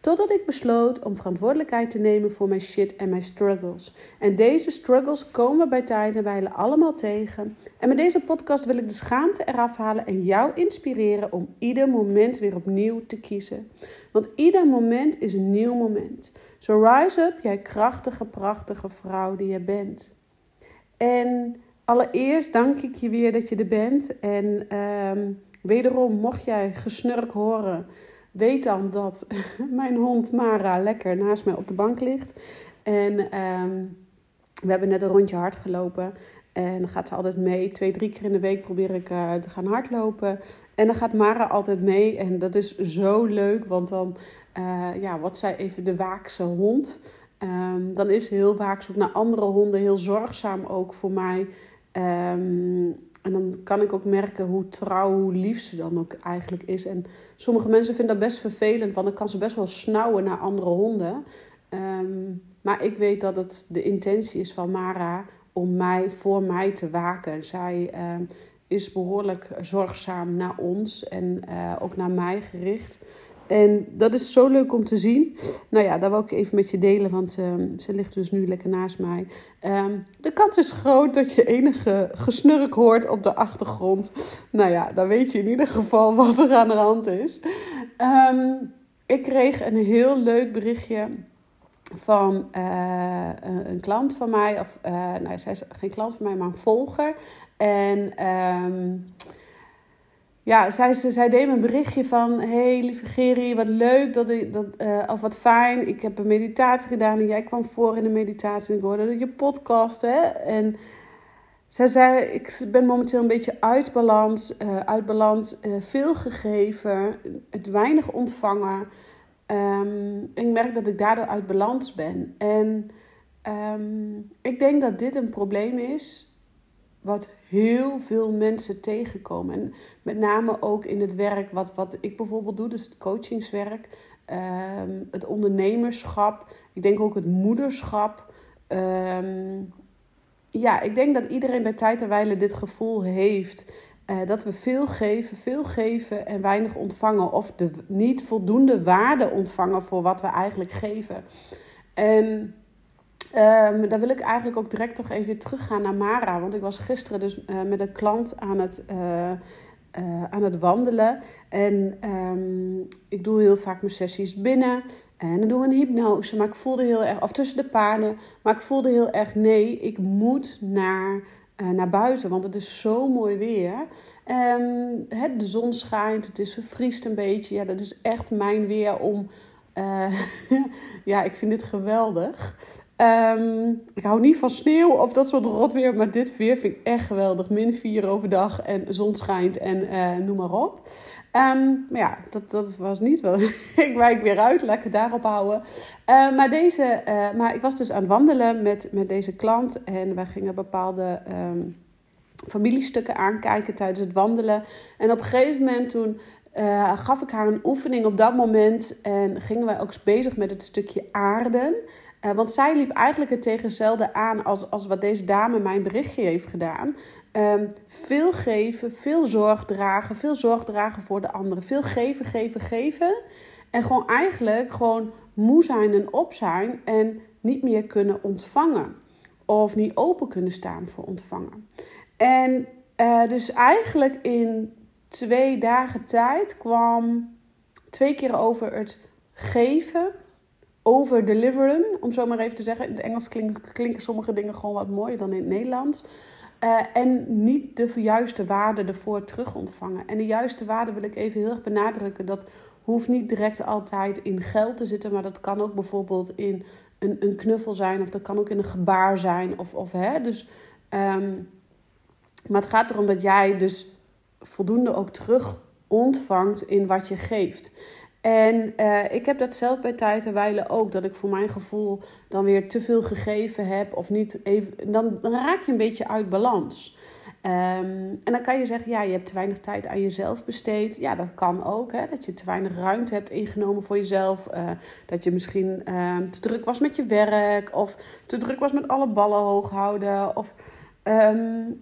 Totdat ik besloot om verantwoordelijkheid te nemen voor mijn shit en mijn struggles. En deze struggles komen bij tijd en wijle allemaal tegen. En met deze podcast wil ik de schaamte eraf halen en jou inspireren om ieder moment weer opnieuw te kiezen. Want ieder moment is een nieuw moment. So rise up, jij krachtige, prachtige vrouw die je bent. En allereerst dank ik je weer dat je er bent. En um, wederom, mocht jij gesnurk horen weet dan dat mijn hond Mara lekker naast mij op de bank ligt. En ehm, we hebben net een rondje hard gelopen. En dan gaat ze altijd mee. Twee, drie keer in de week probeer ik uh, te gaan hardlopen. En dan gaat Mara altijd mee. En dat is zo leuk, want dan uh, ja, wordt zij even de waakse hond. Um, dan is heel waakzaam naar andere honden. Heel zorgzaam ook voor mij. Um, en dan kan ik ook merken hoe trouw, hoe lief ze dan ook eigenlijk is. En sommige mensen vinden dat best vervelend, want dan kan ze best wel snauwen naar andere honden. Um, maar ik weet dat het de intentie is van Mara om mij voor mij te waken. Zij um, is behoorlijk zorgzaam naar ons en uh, ook naar mij gericht. En dat is zo leuk om te zien. Nou ja, dat wil ik even met je delen, want uh, ze ligt dus nu lekker naast mij. Um, de kans is groot dat je enige gesnurk hoort op de achtergrond. Nou ja, dan weet je in ieder geval wat er aan de hand is. Um, ik kreeg een heel leuk berichtje van uh, een, klant van mij. Of, uh, nou, zij is geen klant van mij, maar een volger. En... ja, zij, zij deed me een berichtje van... hey, lieve Geri, wat leuk, dat ik, dat, uh, of wat fijn. Ik heb een meditatie gedaan en jij kwam voor in de meditatie. En ik hoorde je podcast, hè. En zij zei, ik ben momenteel een beetje uit balans. Uh, uit balans, uh, veel gegeven, het weinig ontvangen. Um, ik merk dat ik daardoor uit balans ben. En um, ik denk dat dit een probleem is wat heel veel mensen tegenkomen. En met name ook in het werk wat, wat ik bijvoorbeeld doe, dus het coachingswerk, um, het ondernemerschap, ik denk ook het moederschap. Um, ja, ik denk dat iedereen bij tijd en wijle dit gevoel heeft. Uh, dat we veel geven, veel geven en weinig ontvangen. Of de, niet voldoende waarde ontvangen voor wat we eigenlijk geven. En Um, dan wil ik eigenlijk ook direct toch even teruggaan naar Mara. Want ik was gisteren dus uh, met een klant aan het, uh, uh, aan het wandelen. En um, ik doe heel vaak mijn sessies binnen. En dan doen we een hypnose. Maar ik voelde heel erg, of tussen de paarden. Maar ik voelde heel erg, nee, ik moet naar, naar buiten. Want het is zo mooi weer. Um, hè, de zon schijnt, het is een beetje. Ja, dat is echt mijn weer om... ja, ik vind dit geweldig. Um, ik hou niet van sneeuw of dat soort rotweer, maar dit weer vind ik echt geweldig. Min 4 overdag en zon schijnt en uh, noem maar op. Um, maar ja, dat, dat was niet wel. ik wijk weer uit, lekker daarop houden. Uh, maar, deze, uh, maar ik was dus aan het wandelen met, met deze klant en wij gingen bepaalde um, familiestukken aankijken tijdens het wandelen. En op een gegeven moment toen gaf ik haar een oefening op dat moment en gingen wij ook bezig met het stukje aarden. Uh, want zij liep eigenlijk het tegenzelde aan als, als wat deze dame mijn berichtje heeft gedaan. Um, veel geven, veel zorg dragen, veel zorg dragen voor de anderen. Veel geven, geven, geven. En gewoon eigenlijk gewoon moe zijn en op zijn en niet meer kunnen ontvangen. Of niet open kunnen staan voor ontvangen. En uh, dus eigenlijk in twee dagen tijd kwam twee keer over het geven over deliveren, om zo maar even te zeggen. In het Engels klinken, sommige dingen gewoon wat mooier dan in het Nederlands. Uh, en niet de juiste waarde ervoor terug ontvangen. En de juiste waarde wil ik even heel erg benadrukken. Dat hoeft niet direct altijd in geld te zitten, maar dat kan ook bijvoorbeeld in een, een knuffel zijn, of dat kan ook in een gebaar zijn. Of, of, hè, dus, um, maar het gaat erom dat jij dus voldoende ook terug ontvangt in wat je geeft. En uh, ik heb dat zelf bij tijd en wijle ook. Dat ik voor mijn gevoel dan weer te veel gegeven heb. Of niet even. Dan, raak je een beetje uit balans. Um, en dan kan je zeggen, ja, je hebt te weinig tijd aan jezelf besteed. Ja, dat kan ook. Hè? Dat je te weinig ruimte hebt ingenomen voor jezelf. Uh, dat je misschien uh, te druk was met je werk. Of te druk was met alle ballen hoog houden. Of, um,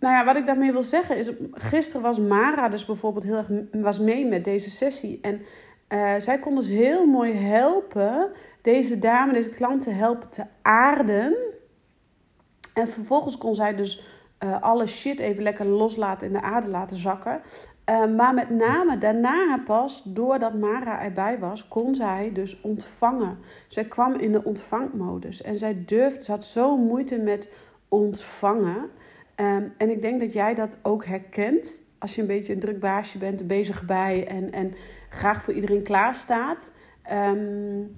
nou ja, wat ik daarmee wil zeggen is... Gisteren was Mara dus bijvoorbeeld heel erg was mee met deze sessie. En uh, zij kon dus heel mooi helpen... deze dame, deze klanten helpen te aarden... En vervolgens kon zij dus uh, alle shit even lekker loslaten in de aarde laten zakken. Uh, maar met name daarna pas, doordat Mara erbij was, kon zij dus ontvangen. Zij kwam in de ontvangmodus en zij durfde, ze had zo moeite met ontvangen. Um, en ik denk dat jij dat ook herkent als je een beetje een druk baasje bent, bezig bij en, en graag voor iedereen klaar staat. Um,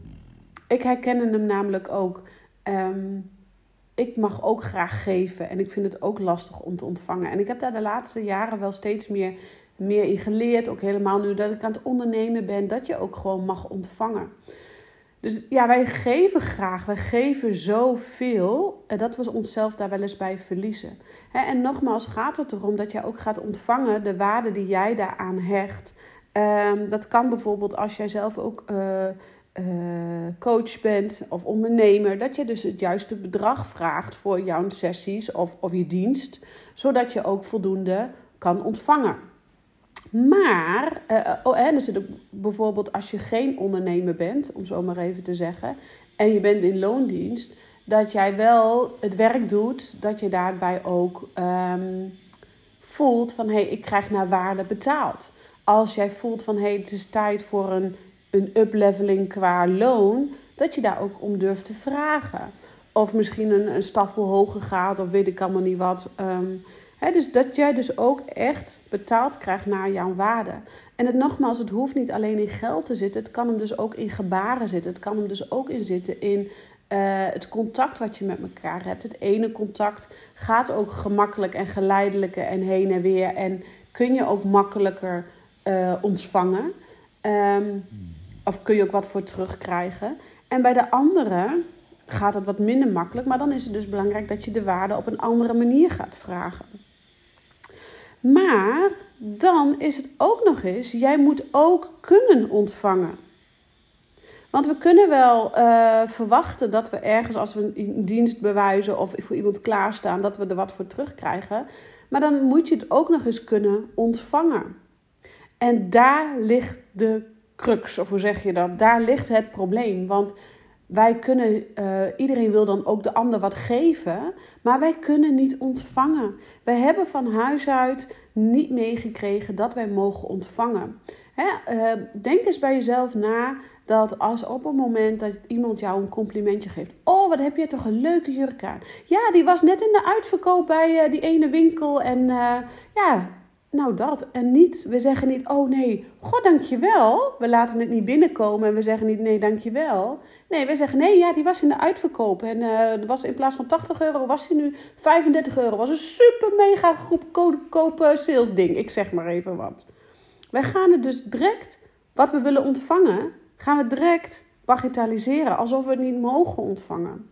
ik herken hem namelijk ook. Um, ik mag ook graag geven en ik vind het ook lastig om te ontvangen. En ik heb daar de laatste jaren wel steeds meer, meer in geleerd. Ook helemaal nu dat ik aan het ondernemen ben, dat je ook gewoon mag ontvangen. Dus ja, wij geven graag, wij geven zoveel dat we onszelf daar wel eens bij verliezen. En nogmaals gaat het erom dat jij ook gaat ontvangen de waarde die jij daaraan hecht. Um, dat kan bijvoorbeeld als jij zelf ook uh, uh, coach bent of ondernemer, dat je dus het juiste bedrag vraagt voor jouw sessies of, of je dienst, zodat je ook voldoende kan ontvangen. Maar, uh, oh, en zit ook bijvoorbeeld als je geen ondernemer bent, om zo maar even te zeggen, en je bent in loondienst, dat jij wel het werk doet, dat je daarbij ook um, voelt van hé, hey, ik krijg naar waarde betaald. Als jij voelt van hé, hey, het is tijd voor een een upleveling qua loon, dat je daar ook om durft te vragen. Of misschien een, een staffel hoger gaat, of weet ik allemaal niet wat. Um, dus dat jij dus ook echt betaald krijgt naar jouw waarde. En het nogmaals, het hoeft niet alleen in geld te zitten. Het kan hem dus ook in gebaren zitten. Het kan hem dus ook in zitten in uh, het contact wat je met elkaar hebt. Het ene contact gaat ook gemakkelijk en geleidelijker en heen en weer. En kun je ook makkelijker uh, ontvangen. Um, of kun je ook wat voor terugkrijgen. En bij de andere gaat het wat minder makkelijk. Maar dan is het dus belangrijk dat je de waarde op een andere manier gaat vragen. Maar dan is het ook nog eens, jij moet ook kunnen ontvangen. Want we kunnen wel uh, verwachten dat we ergens, als we een dienst bewijzen of voor iemand klaarstaan, dat we er wat voor terugkrijgen. Maar dan moet je het ook nog eens kunnen ontvangen. En daar ligt de crux, of hoe zeg je dat? Daar ligt het probleem. Want wij kunnen, uh, iedereen wil dan ook de ander wat geven, maar wij kunnen niet ontvangen. Wij hebben van huis uit niet meegekregen dat wij mogen ontvangen. Hè? Uh, denk eens bij jezelf na dat als op een moment dat iemand jou een complimentje geeft. Oh, wat heb je toch een leuke jurk aan. Ja, die was net in de uitverkoop bij uh, die ene winkel. En ja, nou, dat. En niet, we zeggen niet, oh nee, god dankjewel. We laten het niet binnenkomen en we zeggen niet, nee, dankjewel. Nee, we zeggen, nee, ja, die was in de uitverkoop. En uh, was in plaats van 80 euro, was hij nu 35 euro. Was een super mega goedkope sales ding. Ik zeg maar even wat. Wij gaan het dus direct, wat we willen ontvangen, gaan we direct bagatelliseren. Alsof we het niet mogen ontvangen.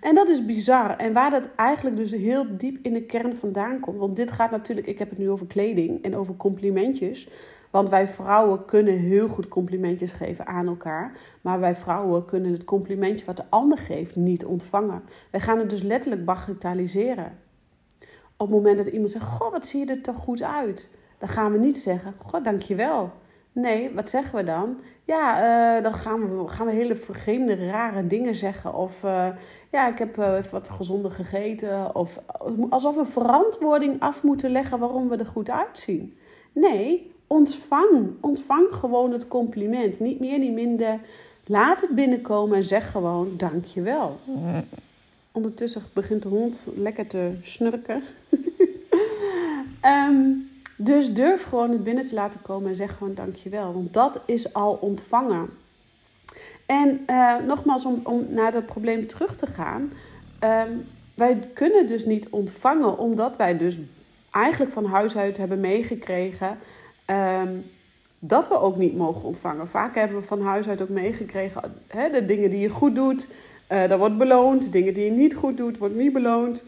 En dat is bizar. En waar dat eigenlijk dus heel diep in de kern vandaan komt. Want dit gaat natuurlijk, ik heb het nu over kleding en over complimentjes. Want wij vrouwen kunnen heel goed complimentjes geven aan elkaar. Maar wij vrouwen kunnen het complimentje wat de ander geeft niet ontvangen. Wij gaan het dus letterlijk bagatelliseren. Op het moment dat iemand zegt: Goh, wat zie je er toch goed uit? Dan gaan we niet zeggen: Goh, dankjewel. Nee, wat zeggen we dan? Ja, uh, dan gaan we, gaan we hele vreemde, rare dingen zeggen. Of uh, ja, ik heb uh, wat gezonder gegeten. Of alsof we verantwoording af moeten leggen waarom we er goed uitzien. Nee, ontvang. Ontvang gewoon het compliment. Niet meer, niet minder. Laat het binnenkomen en zeg gewoon dankjewel. Ondertussen begint de hond lekker te snurken. um, Dus durf gewoon het binnen te laten komen en zeg gewoon dankjewel. Want dat is al ontvangen. En uh, nogmaals, om, om naar dat probleem terug te gaan. Um, wij kunnen dus niet ontvangen, omdat wij dus eigenlijk van huis uit hebben meegekregen. Um, dat we ook niet mogen ontvangen. Vaak hebben we van huis uit ook meegekregen, hè, de dingen die je goed doet, uh, dat wordt beloond. Dingen die je niet goed doet, wordt niet beloond.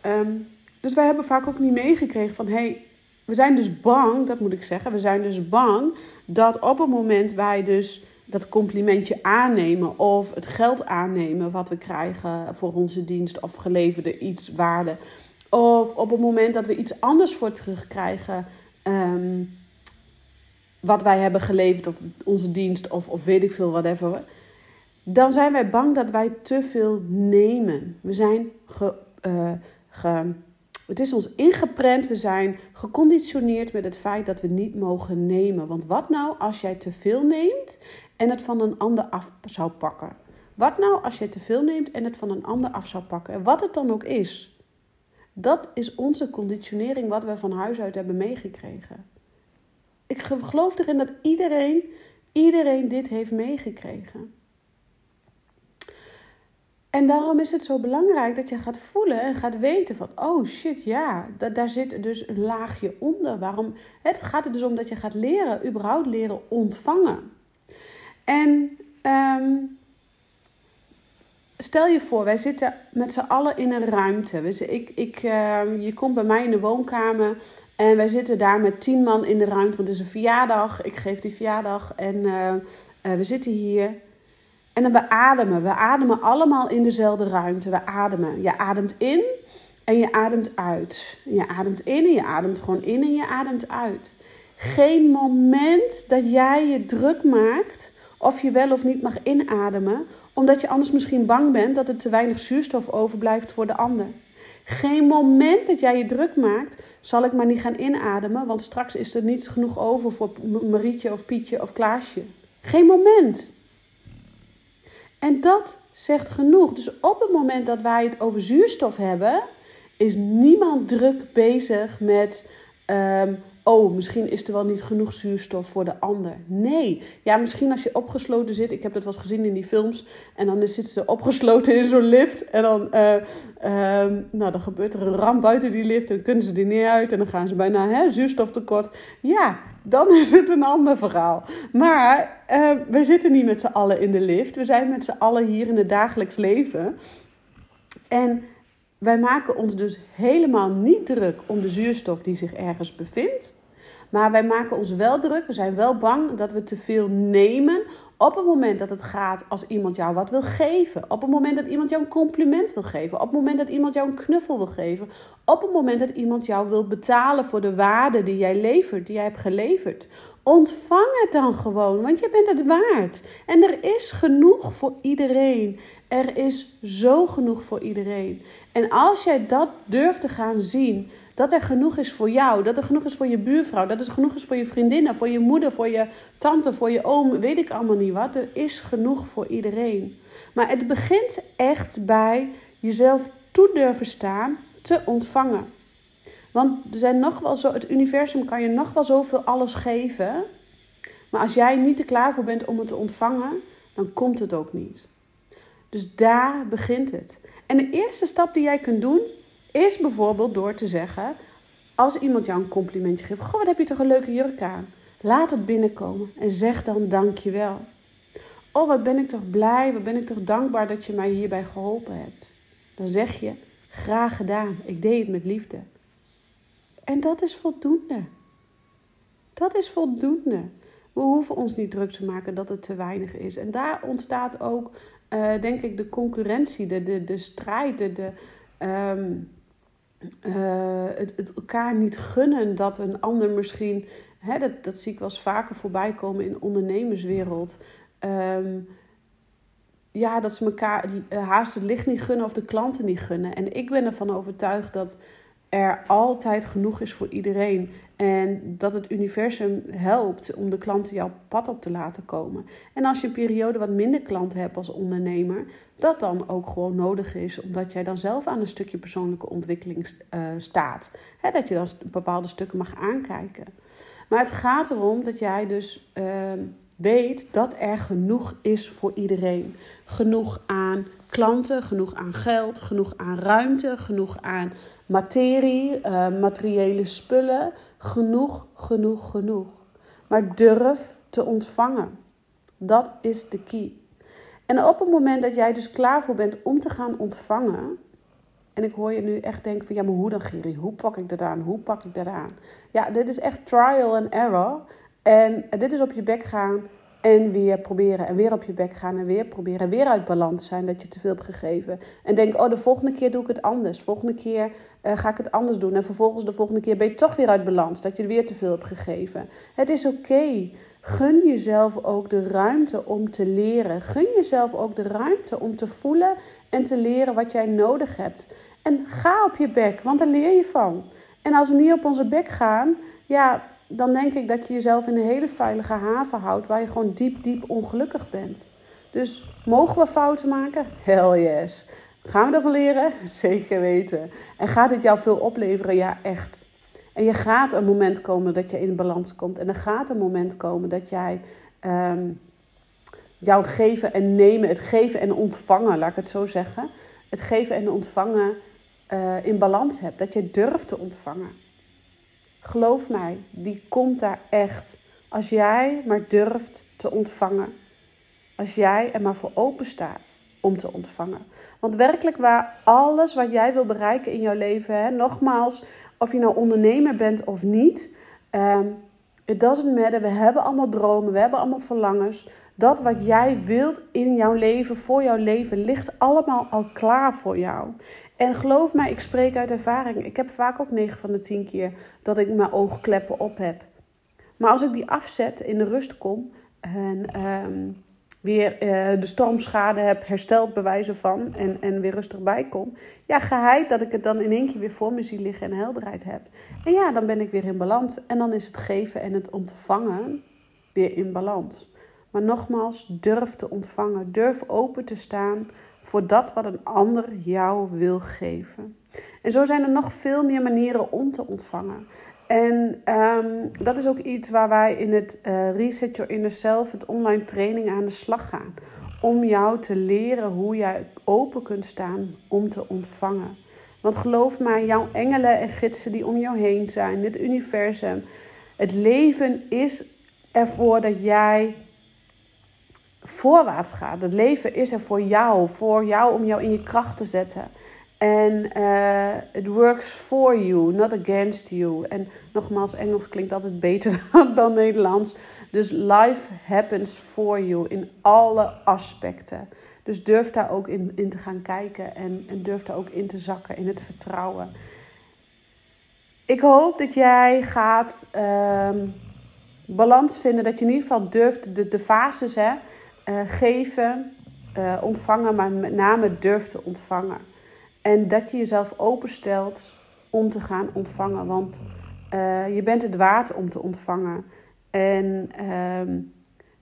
Ehm, dus wij hebben vaak ook niet meegekregen van, hé, hey, we zijn dus bang, dat moet ik zeggen, we zijn dus bang dat op het moment wij dus dat complimentje aannemen of het geld aannemen wat we krijgen voor onze dienst of geleverde iets waarde. Of op het moment dat we iets anders voor terugkrijgen, um, wat wij hebben geleverd of onze dienst of, of weet ik veel, whatever. Dan zijn wij bang dat wij te veel nemen. We zijn ge, ge het is ons ingeprent, we zijn geconditioneerd met het feit dat we niet mogen nemen. Want wat nou als jij te veel neemt en het van een ander af zou pakken? Wat nou als jij te veel neemt en het van een ander af zou pakken? En wat het dan ook is. Dat is onze conditionering wat we van huis uit hebben meegekregen. Ik geloof erin dat iedereen, iedereen dit heeft meegekregen. En daarom is het zo belangrijk dat je gaat voelen en gaat weten van, oh shit, ja, daar zit dus een laagje onder. Waarom? Het gaat er dus om dat je gaat leren, überhaupt leren ontvangen. En um, stel je voor, wij zitten met z'n allen in een ruimte. Ik, ik, uh, je komt bij mij in de woonkamer en wij zitten daar met tien man in de ruimte, want het is een verjaardag. Ik geef die verjaardag en uh, uh, we zitten hier. En dan we ademen. We ademen allemaal in dezelfde ruimte. We ademen. Je ademt in en je ademt uit. Je ademt in en je ademt gewoon in en je ademt uit. Geen moment dat jij je druk maakt of je wel of niet mag inademen, omdat je anders misschien bang bent dat er te weinig zuurstof overblijft voor de ander. Geen moment dat jij je druk maakt, zal ik maar niet gaan inademen, want straks is er niet genoeg over voor Marietje of Pietje of Klaasje. Geen moment. En dat zegt genoeg. Dus op het moment dat wij het over zuurstof hebben, is niemand druk bezig met. Um, oh, misschien is er wel niet genoeg zuurstof voor de ander. Nee. Ja, misschien als je opgesloten zit. Ik heb dat wel eens gezien in die films. En dan zitten ze opgesloten in zo'n lift. En dan, uh, nou, dan gebeurt er een ramp buiten die lift. En dan kunnen ze die niet uit. En dan gaan ze bijna hè, zuurstoftekort. Ja, dan is het een ander verhaal. Maar uh, wij zitten niet met z'n allen in de lift. We zijn met z'n allen hier in het dagelijks leven. En wij maken ons dus helemaal niet druk om de zuurstof die zich ergens bevindt. Maar wij maken ons wel druk. We zijn wel bang dat we te veel nemen. Op het moment dat het gaat als iemand jou wat wil geven. Op het moment dat iemand jou een compliment wil geven. Op het moment dat iemand jou een knuffel wil geven. Op het moment dat iemand jou wil betalen voor de waarde die jij levert, die jij hebt geleverd. Ontvang het dan gewoon, want je bent het waard. En er is genoeg voor iedereen. Er is zo genoeg voor iedereen. En als jij dat durft te gaan zien, dat er genoeg is voor jou, dat er genoeg is voor je buurvrouw, dat er genoeg is voor je vriendinnen, voor je moeder, voor je tante, voor je oom, weet ik allemaal niet wat. Er is genoeg voor iedereen. Maar het begint echt bij jezelf toe durven staan te ontvangen. Want er zijn nog wel zo, het universum kan je nog wel zoveel alles geven. Maar als jij niet er klaar voor bent om het te ontvangen, dan komt het ook niet. Dus daar begint het. En de eerste stap die jij kunt doen, is bijvoorbeeld door te zeggen, als iemand jou een complimentje geeft, goh, wat heb je toch een leuke jurk aan. Laat het binnenkomen en zeg dan dankjewel. Oh, wat ben ik toch blij, wat ben ik toch dankbaar dat je mij hierbij geholpen hebt. Dan zeg je, graag gedaan, ik deed het met liefde. En dat is voldoende. Dat is voldoende. We hoeven ons niet druk te maken dat het te weinig is. En daar ontstaat ook, uh, denk ik, de concurrentie, de, de, de strijd, de, de, um, uh, het, elkaar niet gunnen dat een ander misschien, hè, dat, dat zie ik wel eens vaker voorbij komen in de ondernemerswereld. Um, ja, dat ze elkaar haast het licht niet gunnen of de klanten niet gunnen. En ik ben ervan overtuigd dat er altijd genoeg is voor iedereen. En dat het universum helpt om de klanten jouw pad op te laten komen. En als je een periode wat minder klanten hebt als ondernemer, dat dan ook gewoon nodig is, omdat jij dan zelf aan een stukje persoonlijke ontwikkeling uh, staat. dat je dan bepaalde stukken mag aankijken. Maar het gaat erom dat jij dus uh, weet dat er genoeg is voor iedereen. Genoeg aan klanten, genoeg aan geld, genoeg aan ruimte, genoeg aan materie, uh, materiële spullen. Genoeg, genoeg, genoeg. maar durf te ontvangen. Dat is de key. En op het moment dat jij dus klaar voor bent om te gaan ontvangen, en ik hoor je nu echt denken van ja, maar hoe dan Giri? Hoe pak ik dat aan? Hoe pak ik dat aan? Ja, dit is echt trial and error. En dit is op je bek gaan en weer proberen en weer op je bek gaan en weer proberen. En weer uit balans zijn dat je te veel hebt gegeven. En denk, oh, de volgende keer doe ik het anders. Volgende keer uh, ga ik het anders doen. En vervolgens de volgende keer ben je toch weer uit balans. Dat je er weer te veel hebt gegeven. Het is oké. Gun jezelf ook de ruimte om te leren. Gun jezelf ook de ruimte om te voelen en te leren wat jij nodig hebt. En ga op je bek, want daar leer je van. En als we niet op onze bek gaan, ja, dan denk ik dat je jezelf in een hele veilige haven houdt waar je gewoon diep, diep ongelukkig bent. Dus mogen we fouten maken? Hell yes. Gaan we ervan leren? Zeker weten. En gaat het jou veel opleveren? Ja, echt. En je gaat een moment komen dat je in balans komt. En er gaat een moment komen dat jij um, jouw geven en nemen, het geven en ontvangen, laat ik het zo zeggen. Het geven en ontvangen uh, in balans hebt. Dat je durft te ontvangen. Geloof mij, die komt daar echt. Als jij maar durft te ontvangen. Als jij er maar voor open staat om te ontvangen. Want werkelijk waar, alles wat jij wil bereiken in jouw leven, hè, nogmaals, of je nou ondernemer bent of niet, um, it doesn't matter. We hebben allemaal dromen, we hebben allemaal verlangens. Dat wat jij wilt in jouw leven, voor jouw leven, ligt allemaal al klaar voor jou. En geloof mij, ik spreek uit ervaring. Ik heb vaak ook 9 van de 10 keer dat ik mijn oogkleppen op heb. Maar als ik die afzet, in de rust kom en um, weer uh, de stormschade heb hersteld, bewijzen van, en, en weer rustig bij kom, ja, geheid dat ik het dan in één keer weer voor me zie liggen en helderheid heb. En ja, dan ben ik weer in balans. En dan is het geven en het ontvangen weer in balans. Maar nogmaals, durf te ontvangen. Durf open te staan voor dat wat een ander jou wil geven. En zo zijn er nog veel meer manieren om te ontvangen. En um, dat is ook iets waar wij in het uh, Reset Your Inner Self, het online training, aan de slag gaan. Om jou te leren hoe jij open kunt staan om te ontvangen. Want geloof mij, jouw engelen en gidsen die om jou heen zijn, dit universum, het leven is ervoor dat jij voorwaarts gaat. Het leven is er voor jou, voor jou om jou in je kracht te zetten. En it uh, works for you, not against you. En nogmaals, Engels klinkt altijd beter dan Nederlands. Dus life happens for you in alle aspecten. Dus durf daar ook in, in te gaan kijken en, en durf daar ook in te zakken in het vertrouwen. Ik hoop dat jij gaat um, balans vinden, dat je in ieder geval durft de, de fases hè, uh, geven, uh, ontvangen, maar met name durft te ontvangen. En dat je jezelf openstelt om te gaan ontvangen. Want uh, je bent het waard om te ontvangen. En uh,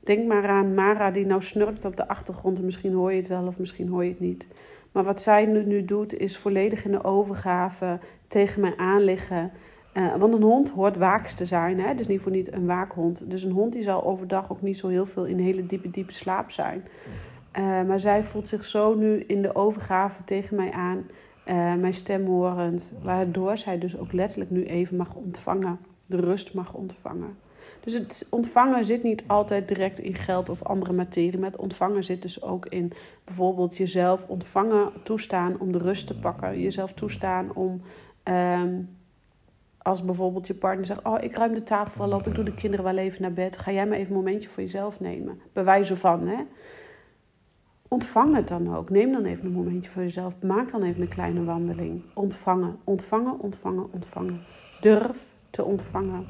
denk maar aan Mara die nou snurkt op de achtergrond. En misschien hoor je het wel of misschien hoor je het niet. Maar wat zij nu, nu doet is volledig in de overgave tegen mij aanliggen. Uh, want een hond hoort waaks te zijn. Hè? Dus niet voor niet een waakhond. Dus een hond die zal overdag ook niet zo heel veel in hele diepe, diepe slaap zijn. Uh, maar zij voelt zich zo nu in de overgave tegen mij aan, uh, mijn stem horend, waardoor zij dus ook letterlijk nu even mag ontvangen, de rust mag ontvangen. Dus het ontvangen zit niet altijd direct in geld of andere materie, maar het ontvangen zit dus ook in bijvoorbeeld jezelf ontvangen, toestaan om de rust te pakken, jezelf toestaan om. Um, als bijvoorbeeld je partner zegt: Oh, ik ruim de tafel wel op, ik doe de kinderen wel even naar bed. Ga jij maar even een momentje voor jezelf nemen? Bij wijze van, hè? Ontvang het dan ook. Neem dan even een momentje voor jezelf. Maak dan even een kleine wandeling. Ontvangen, ontvangen, ontvangen, ontvangen. Durf te ontvangen.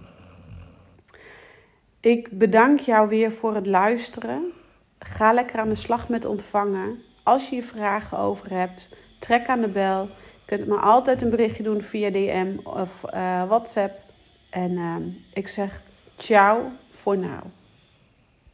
Ik bedank jou weer voor het luisteren. Ga lekker aan de slag met ontvangen. Als je je vragen over hebt, trek aan de bel. Kunt me altijd een berichtje doen via DM of uh, WhatsApp. En uh, ik zeg ciao voor nu.